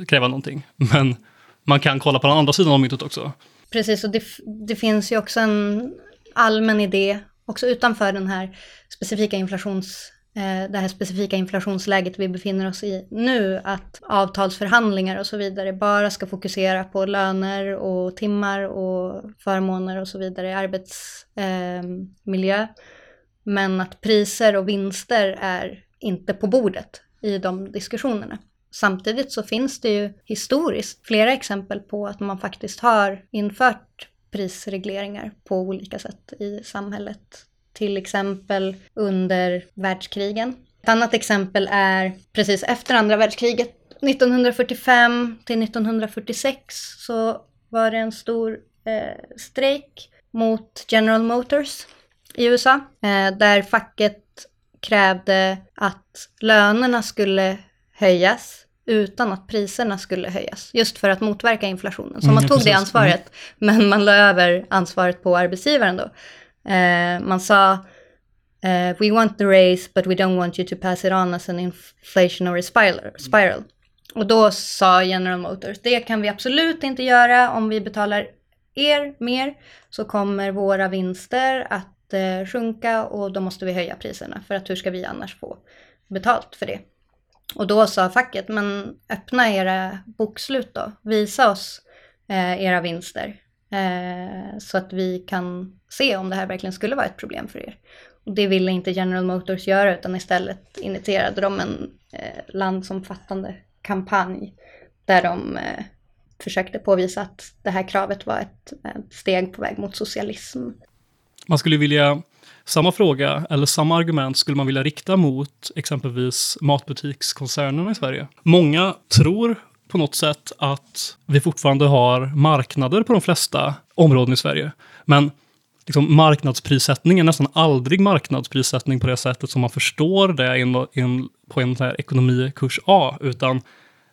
S1: kräva någonting. Men man kan kolla på den andra sidan av myntet också.
S2: Precis, och det, det finns ju också en allmän idé, också utanför den här specifika inflations, eh, det här specifika inflationsläget vi befinner oss i nu, att avtalsförhandlingar och så vidare bara ska fokusera på löner och timmar och förmåner och så vidare i arbetsmiljö. Eh. Men att priser och vinster är inte på bordet i de diskussionerna. Samtidigt så finns det ju historiskt flera exempel på att man faktiskt har infört prisregleringar på olika sätt i samhället. Till exempel under världskrigen. Ett annat exempel är precis efter andra världskriget. 1945 till 1946 så var det en stor eh, strejk mot General Motors i USA. Eh, där facket krävde att lönerna skulle höjas utan att priserna skulle höjas. Just för att motverka inflationen. Så
S1: Mm,
S2: man tog det
S1: precis.
S2: ansvaret, men man la över ansvaret på arbetsgivaren då. Eh, man sa eh, We want the raise but we don't want you to pass it on as an inflationary spiral. spiral. Och då sa General Motors, det kan vi absolut inte göra om vi betalar er mer så kommer våra vinster att eh, sjunka och då måste vi höja priserna för att hur ska vi annars få betalt för det? Och då sa facket, men öppna era bokslut då, visa oss eh, era vinster. Eh, så att vi kan se om det här verkligen skulle vara ett problem för er. Och det ville inte General Motors göra utan istället initierade de en eh, landsomfattande kampanj där de eh, försökte påvisa att det här kravet var ett, ett steg på väg mot socialism.
S1: Man skulle vilja, samma fråga eller samma argument skulle man vilja rikta mot exempelvis matbutikskoncernerna i Sverige. Många tror på något sätt att vi fortfarande har marknader på de flesta områden i Sverige. Men liksom marknadsprissättning är nästan aldrig marknadsprissättning på det sättet som man förstår det in, in, på en här ekonomikurs A, utan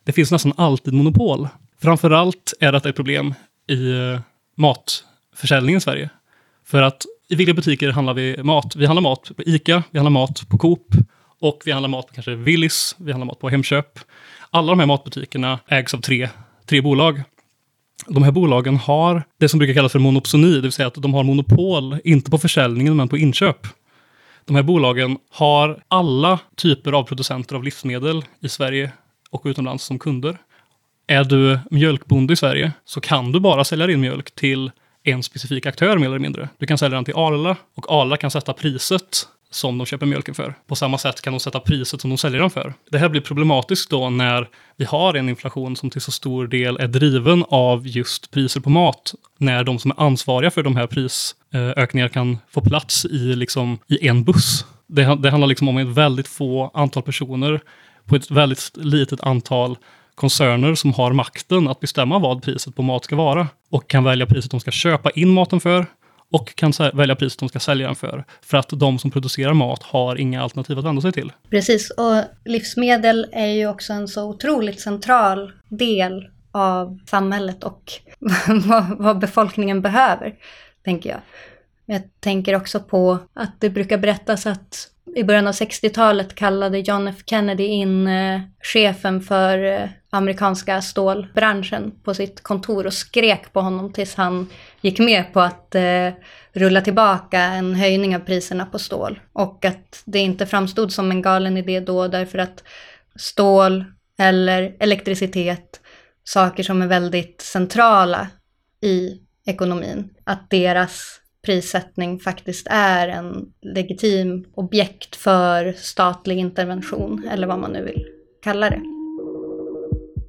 S1: det finns nästan alltid monopol. Framförallt är detta ett problem i eh, matförsäljningen i Sverige. För att i vilka butiker handlar vi mat? Vi handlar mat på ICA, vi handlar mat på Coop och vi handlar mat på kanske Willys, vi handlar mat på Hemköp. Alla de här matbutikerna ägs av tre, tre bolag. De här bolagen har det som brukar kallas för monopsoni, det vill säga att de har monopol, inte på försäljningen, men på inköp. De här bolagen har alla typer av producenter av livsmedel i Sverige och utomlands som kunder. Är du mjölkbonde i Sverige så kan du bara sälja din mjölk till en specifik aktör mer eller mindre. Du kan sälja den till Arla och Arla kan sätta priset som de köper mjölken för. På samma sätt kan de sätta priset som de säljer den för. Det här blir problematiskt då när vi har en inflation som till så stor del är driven av just priser på mat. När de som är ansvariga för de här prisökningarna kan få plats i, liksom, i en buss. Det, det handlar liksom om ett väldigt få antal personer på ett väldigt litet antal koncerner som har makten att bestämma vad priset på mat ska vara och kan välja priset de ska köpa in maten för och kan välja priset de ska sälja den för. För att de som producerar mat har inga alternativ att vända sig till.
S2: Precis, och livsmedel är ju också en så otroligt central del av samhället och vad befolkningen behöver, tänker jag. Jag tänker också på att det brukar berättas att i början av 60-talet kallade John F Kennedy in eh, chefen för eh, amerikanska stålbranschen på sitt kontor och skrek på honom tills han gick med på att eh, rulla tillbaka en höjning av priserna på stål. Och att det inte framstod som en galen idé då därför att stål eller elektricitet, saker som är väldigt centrala i ekonomin, att deras prissättning faktiskt är en legitim objekt för statlig intervention, eller vad man nu vill kalla det.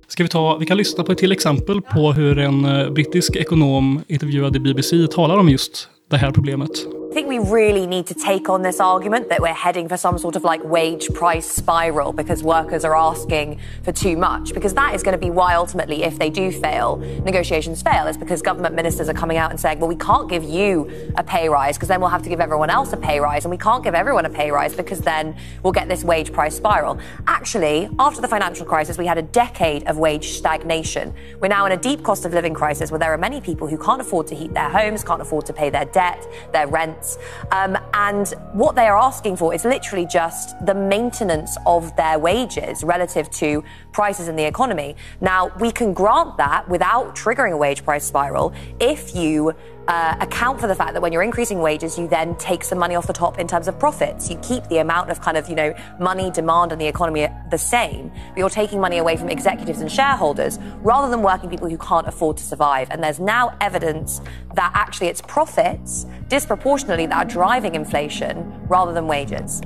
S1: Ska vi, ta, vi kan lyssna på ett till exempel på hur en eh, brittisk ekonom intervjuad i BBC talar om just det här problemet.
S5: I think we really need to take on this argument that we're heading for some sort of like wage price spiral because workers are asking for too much. Because that is going to be why ultimately, if they do fail, negotiations fail, is because government ministers are coming out and saying, well, we can't give you a pay rise because then we'll have to give everyone else a pay rise. And we can't give everyone a pay rise because then we'll get this wage price spiral. Actually, after the financial crisis, we had a decade of wage stagnation. We're now in a deep cost of living crisis where there are many people who can't afford to heat their homes, can't afford to pay their debt, their rent um, and what they are asking for is literally just the maintenance of their wages relative to prices in the economy. Now, we can grant that without triggering a wage price spiral if you uh, account for the fact that when you're increasing wages, you then take some money off the top in terms of profits. You keep the amount of kind of, you know, money demand in the economy the same, but you're taking money away from executives and shareholders rather than working people who can't afford to survive. And there's now evidence that actually it's profits disproportionately that are driving inflation rather than wages.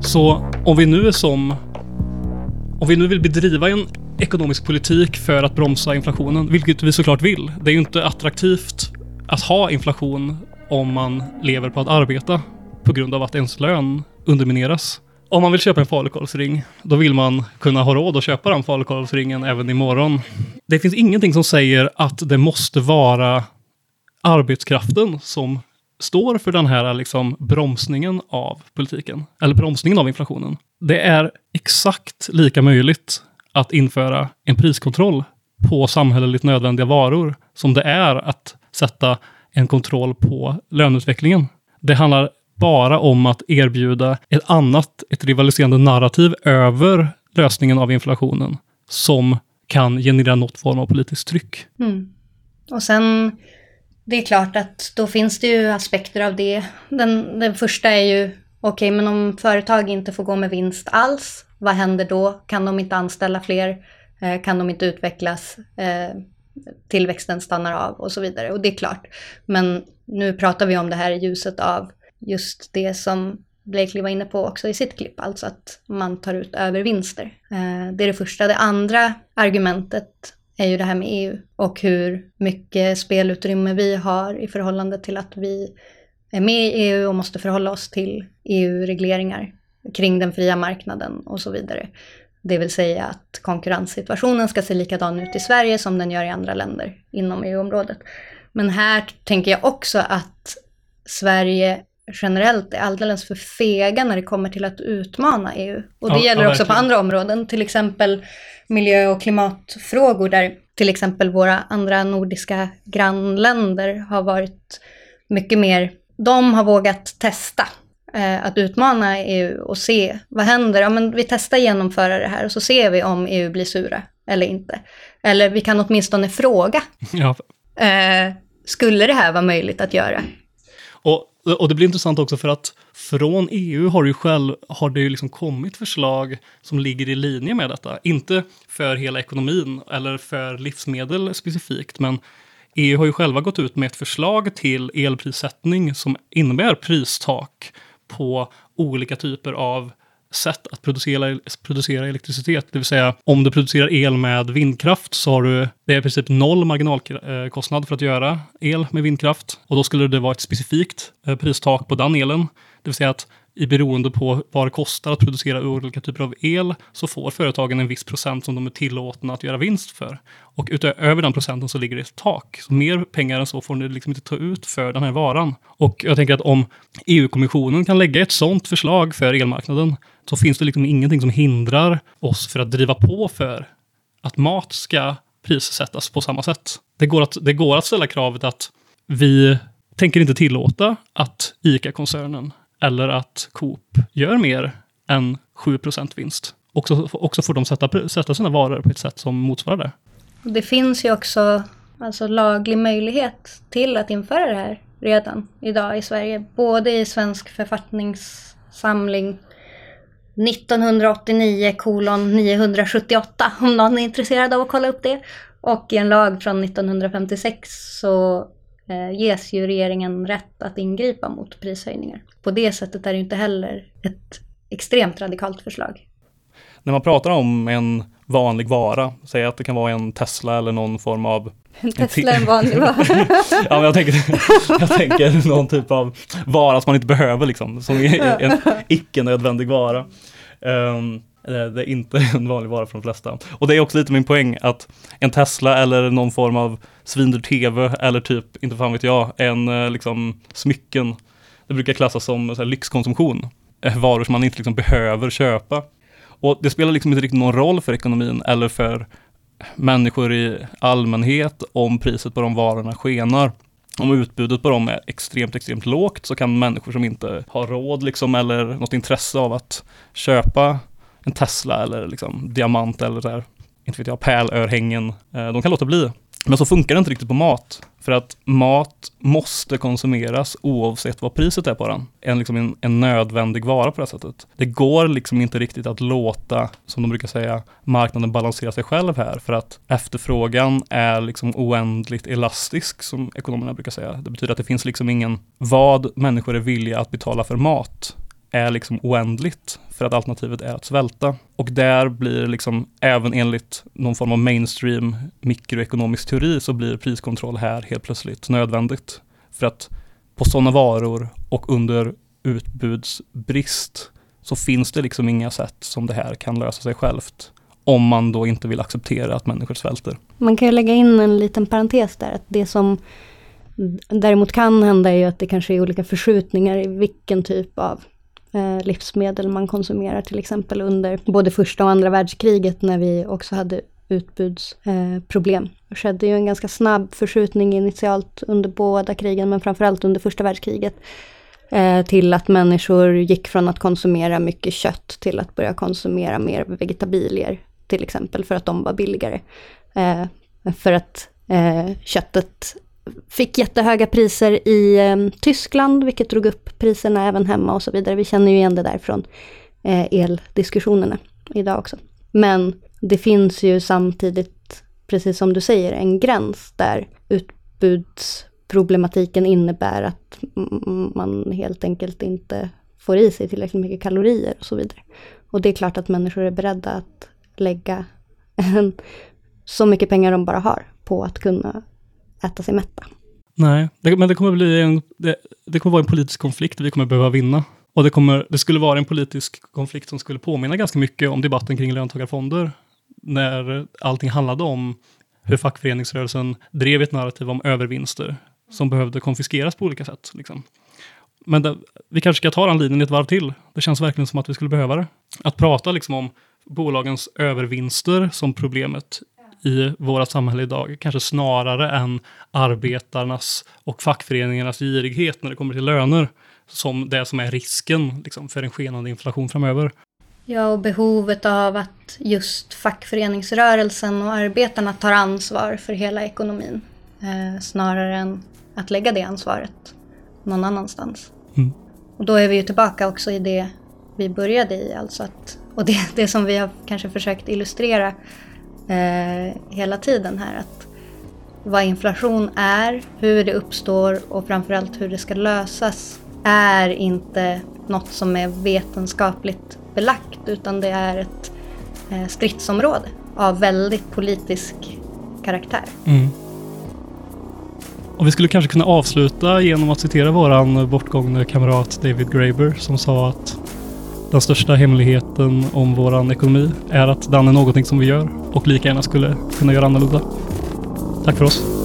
S1: Så om vi nu är som... Om vi nu vill bedriva en ekonomisk politik för att bromsa inflationen, vilket vi såklart vill. Det är ju inte attraktivt att ha inflation om man lever på att arbeta på grund av att ens lön undermineras. Om man vill köpa en falukorvsring, då vill man kunna ha råd att köpa den falukorvsringen även imorgon. Det finns ingenting som säger att det måste vara arbetskraften som står för den här liksom bromsningen av politiken, eller bromsningen av inflationen. Det är exakt lika möjligt att införa en priskontroll på samhälleligt nödvändiga varor som det är att sätta en kontroll på löneutvecklingen. Det handlar bara om att erbjuda ett annat, ett rivaliserande narrativ över lösningen av inflationen som kan generera något form av politiskt tryck.
S2: Mm. Och sen det är klart att då finns det ju aspekter av det. Den, den första är ju okej, okay, men om företag inte får gå med vinst alls, vad händer då? Kan de inte anställa fler? Eh, kan de inte utvecklas? Eh, tillväxten stannar av och så vidare. Och det är klart. Men nu pratar vi om det här i ljuset av just det som Blakely var inne på också i sitt klipp, alltså att man tar ut övervinster. Eh, det är det första. Det andra argumentet är ju det här med EU och hur mycket spelutrymme vi har i förhållande till att vi är med i EU och måste förhålla oss till EU-regleringar kring den fria marknaden och så vidare. Det vill säga att konkurrenssituationen ska se likadan ut i Sverige som den gör i andra länder inom EU-området. Men här tänker jag också att Sverige generellt är alldeles för fega när det kommer till att utmana EU. Och det ja, gäller ja, också på andra områden, till exempel miljö och klimatfrågor där till exempel våra andra nordiska grannländer har varit mycket mer, de har vågat testa eh, att utmana EU och se vad händer. Ja, men vi testar genomföra det här och så ser vi om EU blir sura eller inte. Eller vi kan åtminstone fråga. Ja. Eh, skulle det här vara möjligt att göra?
S1: Och, och det blir intressant också för att från EU har det ju själv har det ju liksom kommit förslag som ligger i linje med detta. Inte för hela ekonomin eller för livsmedel specifikt, men EU har ju själva gått ut med ett förslag till elprissättning som innebär pristak på olika typer av sätt att producera, producera elektricitet. Det vill säga om du producerar el med vindkraft så har du, det är i princip noll marginalkostnad för att göra el med vindkraft. Och då skulle det vara ett specifikt eh, pristak på den elen. Det vill säga att i beroende på vad det kostar att producera olika typer av el så får företagen en viss procent som de är tillåtna att göra vinst för. Och utöver den procenten så ligger det ett tak. Så mer pengar än så får ni liksom inte ta ut för den här varan. Och jag tänker att om EU-kommissionen kan lägga ett sådant förslag för elmarknaden så finns det liksom ingenting som hindrar oss för att driva på för att mat ska prissättas på samma sätt. Det går att, det går att ställa kravet att vi tänker inte tillåta att ICA-koncernen eller att Coop gör mer än 7 vinst. Och så, också får de sätta, sätta sina varor på ett sätt som motsvarar det.
S2: Det finns ju också alltså, laglig möjlighet till att införa det här redan idag i Sverige. Både i Svensk författningssamling 1989 kolon 978 om någon är intresserad av att kolla upp det. Och i en lag från 1956 så ges ju regeringen rätt att ingripa mot prishöjningar. På det sättet är det inte heller ett extremt radikalt förslag.
S1: När man pratar om en vanlig vara, säg att det kan vara en Tesla eller någon form av
S2: en Tesla är en vanlig vara.
S1: ja, men jag tänker, jag tänker någon typ av vara som man inte behöver liksom, som är en icke-nödvändig vara. Um, det är inte en vanlig vara för de flesta. Och det är också lite min poäng att en Tesla eller någon form av svindyr tv eller typ, inte fan vet jag, en eh, liksom smycken. Det brukar klassas som så här, lyxkonsumtion. Eh, varor som man inte liksom behöver köpa. Och det spelar liksom inte riktigt någon roll för ekonomin eller för människor i allmänhet om priset på de varorna skenar. Om utbudet på dem är extremt, extremt lågt så kan människor som inte har råd liksom eller något intresse av att köpa en Tesla eller liksom diamant eller där, inte vet jag, pärlörhängen. Eh, de kan låta bli. Men så funkar det inte riktigt på mat. För att mat måste konsumeras oavsett vad priset är på den. En, liksom en, en nödvändig vara på det sättet. Det går liksom inte riktigt att låta, som de brukar säga, marknaden balansera sig själv här. För att efterfrågan är liksom oändligt elastisk, som ekonomerna brukar säga. Det betyder att det finns liksom ingen, vad människor är villiga att betala för mat är liksom oändligt för att alternativet är att svälta. Och där blir liksom, även enligt någon form av mainstream mikroekonomisk teori, så blir priskontroll här helt plötsligt nödvändigt. För att på sådana varor och under utbudsbrist så finns det liksom inga sätt som det här kan lösa sig självt. Om man då inte vill acceptera att människor svälter.
S2: Man kan ju lägga in en liten parentes där, att det som däremot kan hända är ju att det kanske är olika förskjutningar i vilken typ av eh, livsmedel man konsumerar till exempel under både första och andra världskriget när vi också hade utbudsproblem. Eh, det skedde ju en ganska snabb förskjutning initialt under båda krigen men framförallt under första världskriget eh, till att människor gick från att konsumera mycket kött till att börja konsumera mer vegetabilier till exempel för att de var billigare. Eh, för att eh, köttet fick jättehöga priser i eh, Tyskland, vilket drog upp priserna även hemma och så vidare. Vi känner ju igen det där från eh, eldiskussionerna idag också. Men det finns ju samtidigt, precis som du säger, en gräns där utbudsproblematiken innebär att man helt enkelt inte får i sig tillräckligt mycket kalorier och så vidare. Och det är klart att människor är beredda att lägga så mycket pengar de bara har på att kunna äta sig mätta.
S1: Nej, det, men det kommer bli en, det, det kommer vara en politisk konflikt vi kommer behöva vinna. Och det, kommer, det skulle vara en politisk konflikt som skulle påminna ganska mycket om debatten kring löntagarfonder. När allting handlade om hur fackföreningsrörelsen drev ett narrativ om övervinster som behövde konfiskeras på olika sätt. Liksom. Men det, vi kanske ska ta den linjen ett varv till. Det känns verkligen som att vi skulle behöva det. Att prata liksom om bolagens övervinster som problemet i våra samhälle idag, kanske snarare än arbetarnas och fackföreningarnas girighet när det kommer till löner, som det som är risken liksom, för en skenande inflation framöver.
S2: Ja, och behovet av att just fackföreningsrörelsen och arbetarna tar ansvar för hela ekonomin, eh, snarare än att lägga det ansvaret någon annanstans. Mm. Och då är vi ju tillbaka också i det vi började i, alltså att, och det, det som vi har kanske försökt illustrera eh, hela tiden här, att vad inflation är, hur det uppstår och framförallt hur det ska lösas är inte något som är vetenskapligt belagt utan det är ett eh, stridsområde av väldigt politisk karaktär. Mm.
S1: Och vi skulle kanske kunna avsluta genom att citera våran bortgångne kamrat David Graeber som sa att den största hemligheten om våran ekonomi är att den är någonting som vi gör och lika gärna skulle kunna göra annorlunda. Tack för oss.